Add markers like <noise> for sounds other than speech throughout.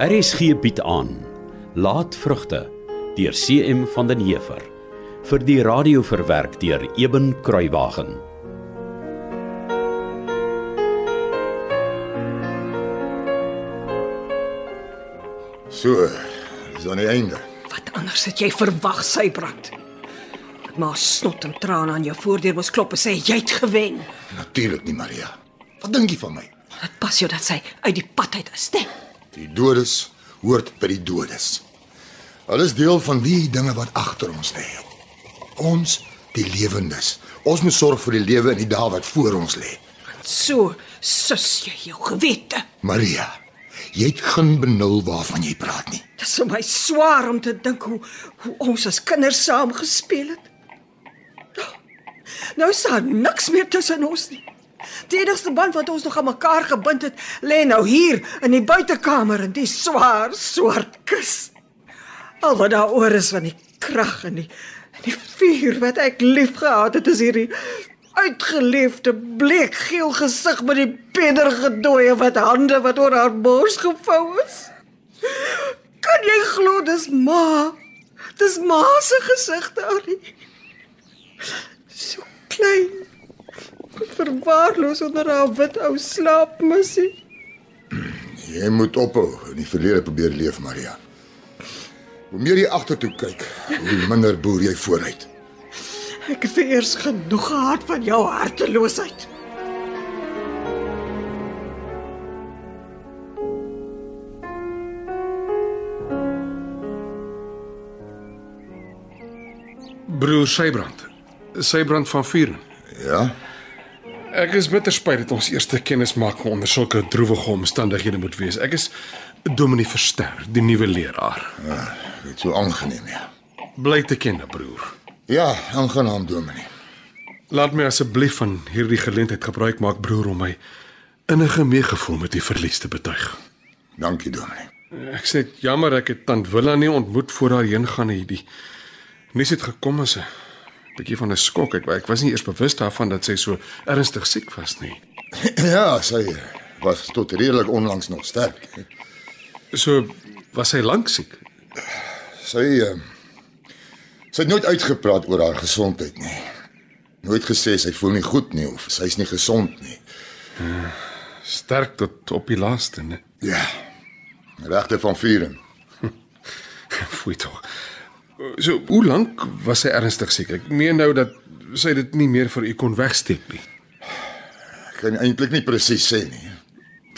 RSG bied aan Laat vrugte deur CM van den Heever vir die radio verwerk deur Eben Kruiwagen. So, dis aan die einde. Wat anders het jy verwag, Sybrand? Maar snot en trane aan jou voordeur was klop en sê jy het gewen. Natuurlik nie, Maria. Wat dink jy van my? Dit pas jou dat sy uit die pad uit is, né? Die doodes hoort by die doodes. Alles deel van die dinge wat agter ons lê. Ons, die lewendes. Ons moet sorg vir die lewe in die dae wat voor ons lê. So sus jy jou gewete. Maria, jy het geen benul waarvan jy praat nie. Dit is vir my swaar om te dink hoe hoe ons as kinders saam gespeel het. Nou is daar niks meer tussen ons nie. Die enigste band wat ons nog aan mekaar gebind het, lê nou hier in die buitekamer in die swaar swart kus. Al wat daaroor is van die krag en die en die vuur wat ek liefgehad het, is hierdie uitgeleefde bleekgeel gesig met die pederige dooie wat hande wat oor haar bors gevou is. Kan jy glo dis ma? Dis ma se gesig daarin. So klein. Verwaarloos onder haar wit ou slaapmissie. Jy moet ophou in die verlede probeer leef, Maria. Hoe meer jy agtertoe kyk, hoe minder boer jy vooruit. Ek het vereers genoeg gehad van jou harteloosheid. Broer Sybrand. Sybrand van Vuren. Ja? Ek is bitter spyt dat ons eerste kennismaking onder sulke droewige omstandighede moet wees. Ek is Dominee Verster, die nuwe leraar. Dit so aangeneem, ja. Bly te ken, broer. Ja, aangenaam, Dominee. Laat my asseblief van hierdie geleentheid gebruik maak, broer, om my innige meegevoel met die verlies te betuig. Dankie, Dominee. Ek sê jammer ek het tant Willa nie ontmoet voor haar heen gaan nie. Die nuus het gekom as 'n bietjie van 'n skok. Ek ek was nie eers bewus daarvan dat sy so ernstig siek was nie. <clears throat> Ja, sy was tot redelik onlangs nog sterk. So was sy lank siek. Sy uh, sy het nooit uitgepraat oor haar gesondheid nie. Nooit gesê sy voel nie goed nie of sy's nie gesond nie. Sterk tot op die laaste, né? Ja. Regte van vuren. <laughs> Foei tog. So hoe lank was sy ernstig siek? Ek meen nou dat sy dit nie meer vir u kon wegsteek nie. Ek kan eintlik nie presies sê nie.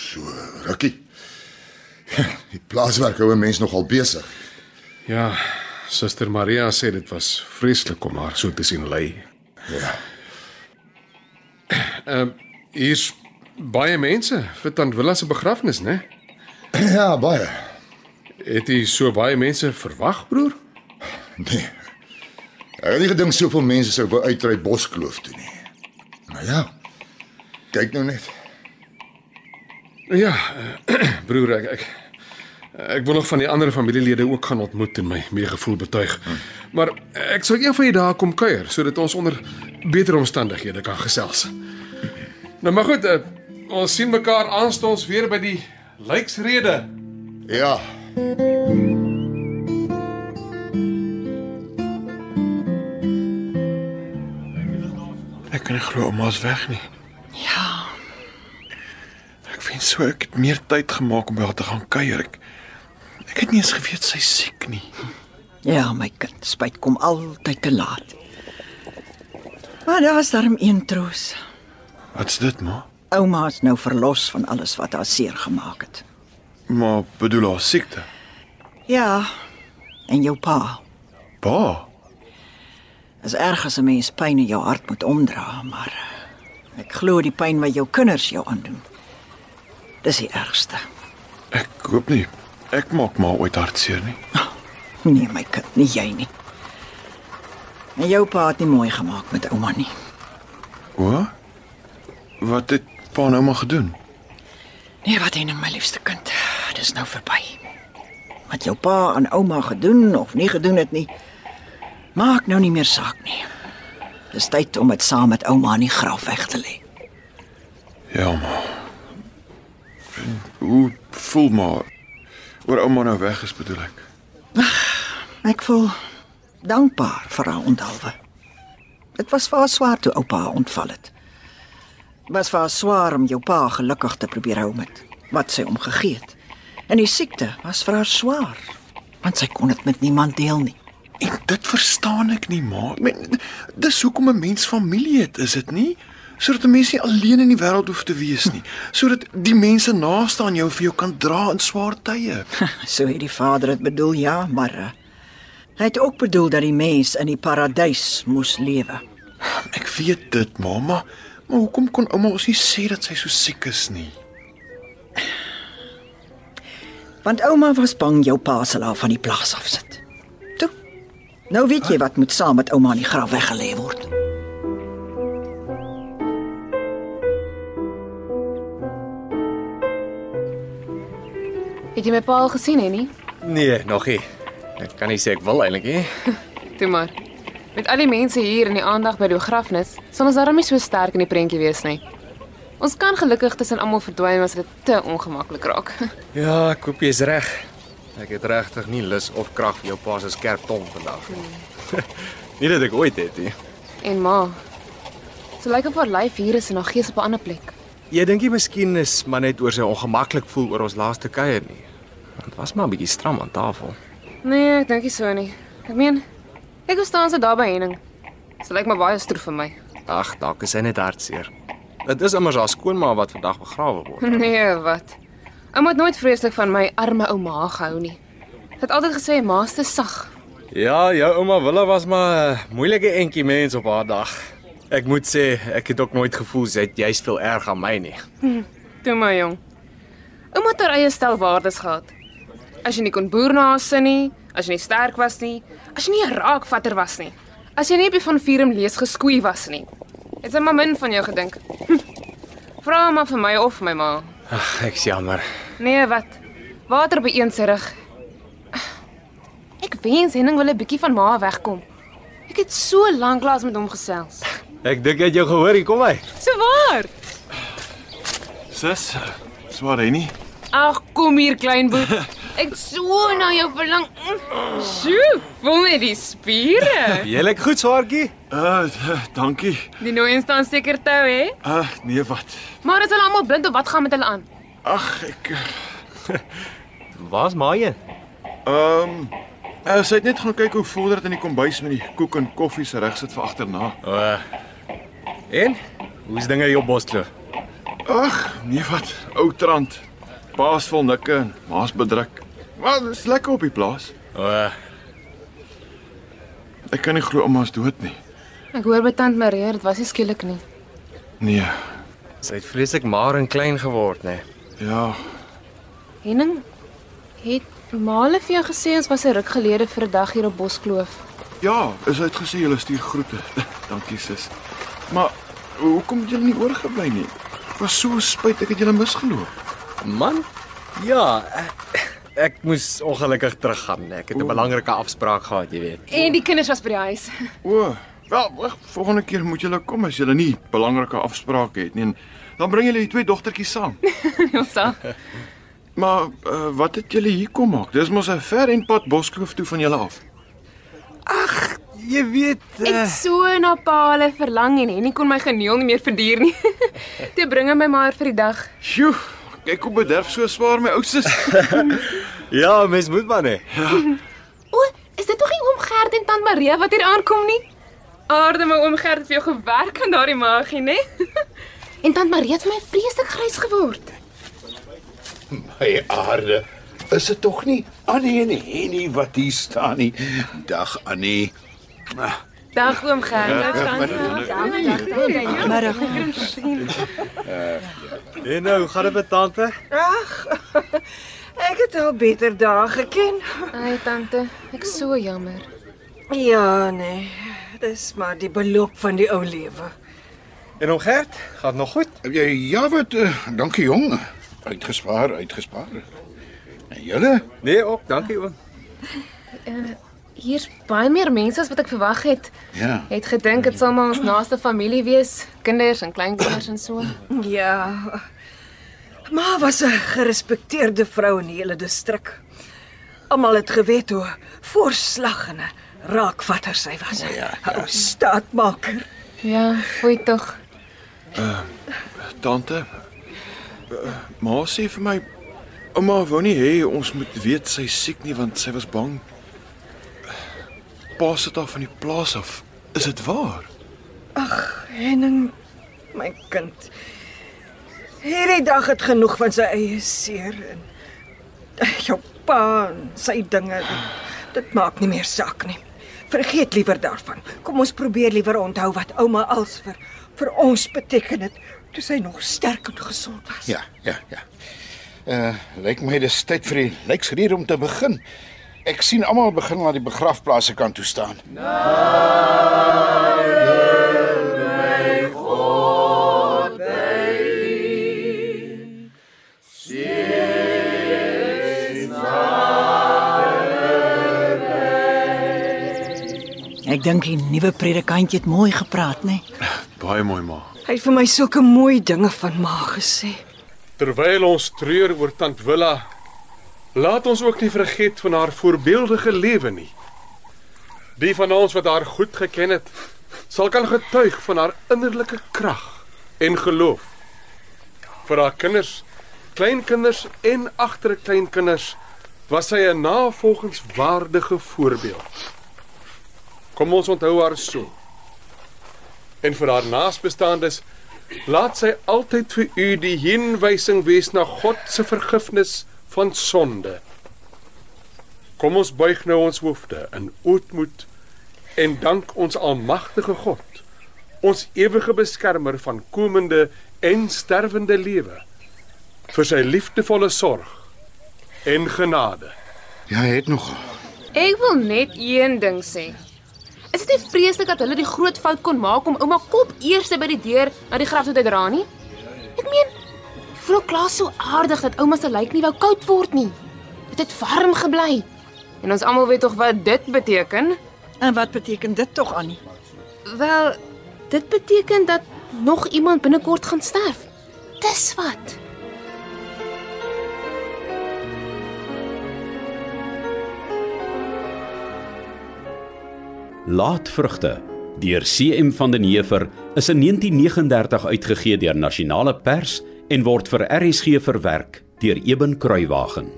So rukkie. <laughs> Die plaaswerk hou 'n mens nogal besig. Ja, Suster Maria sê dit was vreeslik om haar so te sien ly. Ja. Ehm hier's baie mense vir tant Willa se begrafnis, né? <clears throat> Ja, baie. Het jy so baie mense verwag, broer? Nee. Ek het nie gedink soveel mense sou wou uitry Boskloof toe nie. Maar ja. Kyk nou net. Ja, eh, <clears throat> broer, ek ek ek wil nog van die ander familielede ook gaan ontmoet en my meegevoel betuig. Maar ek sal een van die dae kom kuier sodat ons onder beter omstandighede kan gesels. Nou maar goed, eh, ons sien mekaar aanstonds weer by die lyksrede. Ja. Ek kan nie glo ouma's weg nie. Ja, Ek wens so ek het meer tyd gemaak om by haar te gaan kuier. Ek, ek het nie eens geweet sy siek nie. ja my kind, spyt kom altyd te laat. Maar daar's darm een troos. Wat's dit, ma? Ouma is nou verlos van alles wat haar seer gemaak het. Maar bedoel haar siekte. Ja, en jou pa. Pa. Is erg as 'n mens pyn in jou hart moet omdra, maar ek glo die pyn wat jou kinders jou aandoen. Dis die ergste. Ek hoop nie ek maak maar ooit hartseer nie. Nee my kind, nie jy nie. En jou pa het nie mooi gemaak met ouma nie. O? Wat het pa nou maar gedoen? Nee, wat en my liefste kind, dis nou verby. Wat jou pa en ouma gedoen of nie gedoen het nie, maak nou nie meer saak nie. Dis tyd om dit saam met ouma in die graf weg te lê. Ja, maar. Hoe voel maar oor ouma nou weg is bedoel ek. Ek voel dankbaar vir haar onthaalwe. Dit was vir haar swaar toe oupa haar ontval het. Was vir haar swaar om jou pa gelukkig te probeer hou met wat sy hom gegee het. En die siekte was vir haar swaar, want sy kon dit met niemand deel nie. En dit verstaan ek nie, ma. Ek meen, dis hoekom 'n mens familie het, is dit nie? Sodat 'n mens nie alleen in die wêreld hoef te wees nie, sodat die mense naaste aan jou vir jou kan dra in swaar tye. <laughs> So het die vader dit bedoel, ja, maar uh, hy het ook bedoel dat die mens in die paradys moes lewe. <sighs> Ek weet dit, mamma, maar hoekom kon ouma ons nie sê dat sy so siek is nie? <sighs> Want ouma was bang jou pa sal haar van die plaas afsit. Toe. Nou weet jy wat moet saam met ouma in die graf weggelê word. Het jy my pa al gesien, hè nie? Nee, nog nie. Ek kan nie sê ek wil eintlik nie. <laughs> Toe maar. Met al die mense hier en die aandag by die begrafnis, sal ons darm nie so sterk in die prentjie wees nie. Ons kan gelukkig tussen almal verdwyn as dit te ongemaklik raak. <laughs> Ja, ek hoop jy's reg. Ek het regtig nie lus of krag vir jou pa se skerp tong vandag nie. <laughs> nie dat ek ooit het nie. En ma. So lyk of haar lyf hier is en haar gees op 'n ander plek. Jy dink jy miskien is maar net oor sy ongemaklik voel oor ons laaste kuier nie. Dit was maar 'n bietjie stram aan tafel. Nee, ek dink nie so nie. Ek meen, ek was staan se daar by Henning. So lyk maar baie stroef vir my. Ag, dalk is hy net hartseer. Dit is immers haar skoonma wat vandag begrawe word. <laughs> Nee, wat? Ouma het nooit vreeslik van my arme ouma gehou nie. Sy het altyd gesê ma's te sag. Ja, jou ouma Willa was maar 'n moeilike entjie mens op haar dag. Ek moet sê, ek het ook nooit gevoel sy het juist veel erg aan my nie. Toe maar jong. Ouma het haar eie stel waardes gehad. As jy nie kon boer na haar sin nie, as jy nie sterk was nie, as jy nie 'n raakvatter was nie, as jy nie op die van Virum lees geskoei was nie. Het sy maar min van jou gedink. Hm. Vra maar vir my of my ma. Ag, ek's jammer. Nee, wat? Water op een se rug. Ek wens Henning wil 'n bietjie van ma wegkom. Ek het so lank lank met hom gesels. <laughs> Ek dink jy het jou gehoor, hier kom hy. So waar? Sis, swaar hy nie? Ag, kom hier klein boet. <laughs> Ek so na jou verlang. Sjoe, voel net die spiere. <laughs> Jy lyk goed, swaartjie. Uh, dankie. Die nou staan seker tou hè? Uh, nee wat? Maar is hulle almal blind of wat gaan met hulle aan? Ag, ek <laughs> Waar's Maaie? ehm um, uh, sy het net gaan kyk hoe vorder dit in die kombuis met die koek en koffie se reg sit vir agterna. O. Uh, en hoe's dinge hier op Boskloof? Ag, nee wat? Ou trant. Paas vol nikke en maas bedruk. Maar dis lekker op die plaas. O. Uh, Ek kan nie glo ouma's dood nie. Ek hoor by tant Marie, dit was nie skielik nie. Nee. sy het vreeslik maar en klein geword, né? Ja, Henning, het Male vir jou gesê ons was 'n ruk gelede vir 'n dag hier op Boskloof. ja, is hy het gesê julle stuur groete. <laughs> Dankie sis. Maar hoekom het julle nie oorgebly nie? Was so spyt ek het julle misgeloop. Man? Ja, ek, ek moes ongelukkig teruggaan. Ek het 'n belangrike afspraak gehad, jy weet. En die kinders was by die huis. <laughs> O, wel, wag, volgende keer moet julle kom as julle nie belangrike afsprake het nie. En dan bring julle die twee dogtertjies saam. <laughs> Ons sal. Maar uh, wat het julle hier kom maak? Dis mos 'n ver en pad Boskloof toe van julle af. Jy weet, Ek het so na pa hulle verlang en Henny kon my geneel nie meer verduur nie. <laughs> Toe bring hy my maar vir die dag. Sjoe, kyk hoe bederf so swaar my ou sus. <laughs> ja, mens moet maar nee. O, is dit tog nie oom Gert en tant Maria wat hier aankom nie? Aarde my oom Gert het vir jou gewerk aan daardie magie, né? <laughs> en tant Maria het vir my vreeslik grys geword. My aarde. Is dit tog nie Annie en Henny wat hier staan nie? Dag Annie. Dag oom Gert. Middag. En nou, gaan dit met tante? Ek het al beter dae geken. Ai tante, ek so jammer. Ja, nee. Dis maar die beloop van die ou lewe. En om Gert, gaan nog goed? Ja, wat uh, dankie jong. Uitgespaar, uitgespaar. En julle? Nee, ook, dankie oom. Hier's baie meer mense as wat ek verwag het. Ja. Het gedink dit sal maar ons naaste familie wees, kinders en kleinkinders en so. Ja. Ma was 'n gerespekteerde vrou in die hele distrik. Almal het geweet hoe voorslag en 'n raakvatter sy was. ja, Ou staatmaker. Ja, fooi tog. Tante, uh, ma sê vir my ouma wou nie hê ons moet weet sy siek nie want sy was bang. Pa sit af van die plaas af. Is dit waar? Henning, my kind. Hierdie dag het genoeg van sy eie seer en jou pa en sy dinge. Dit, dit maak nie meer saak nie. Vergeet liewer daarvan. Kom ons probeer liewer onthou wat ouma als vir vir ons beteken het toe sy nog sterk en gesond was. Ja, ja, ja. Uh lyk my dis tyd vir die lyksrier om te begin. Ek sien almal begin na die begrafplaas kant toe staan. Ek dink die nuwe predikantjie het mooi gepraat, né? Baie mooi ma. Hy het vir my sulke mooi dinge van ma gesê. Terwyl ons treur oor tant Willa, laat ons ook nie vergeet van haar voorbeeldige lewe nie. Die van ons wat haar goed geken het, sal kan getuig van haar innerlike krag en geloof. Vir haar kinders, kleinkinders en agterkleinkinders was sy 'n navolgingswaardige voorbeeld. Kom ons onthou haar so. En vir haar naasbestaandes Laat sy altyd vir u die heenwysing wees na God se vergifnis van sonde. Kom ons buig nou ons hoofde in ootmoed en dank ons almagtige God, ons ewige beskermer van komende en sterwende lewe, vir sy liefdevolle sorg en genade. Ja, hy het nog Ek wil net een ding sê. Is dit nie vreeslik dat hulle die groot fout kon maak om ouma kop eers by die deur na die graf toe te dra nie? Voel klaar so aardig dat ouma se lyk nie wou koud word nie. Dit het warm gebly. En ons almal weet tog wat dit beteken. En wat beteken dit tog Annie? Wel, dit beteken dat nog iemand binnekort gaan sterf. Dis wat. Laatvrugte deur CM van den Heever is in 1939 uitgegee deur Nasionale Pers en word vir RSG verwerk deur Eben Kruiwagen.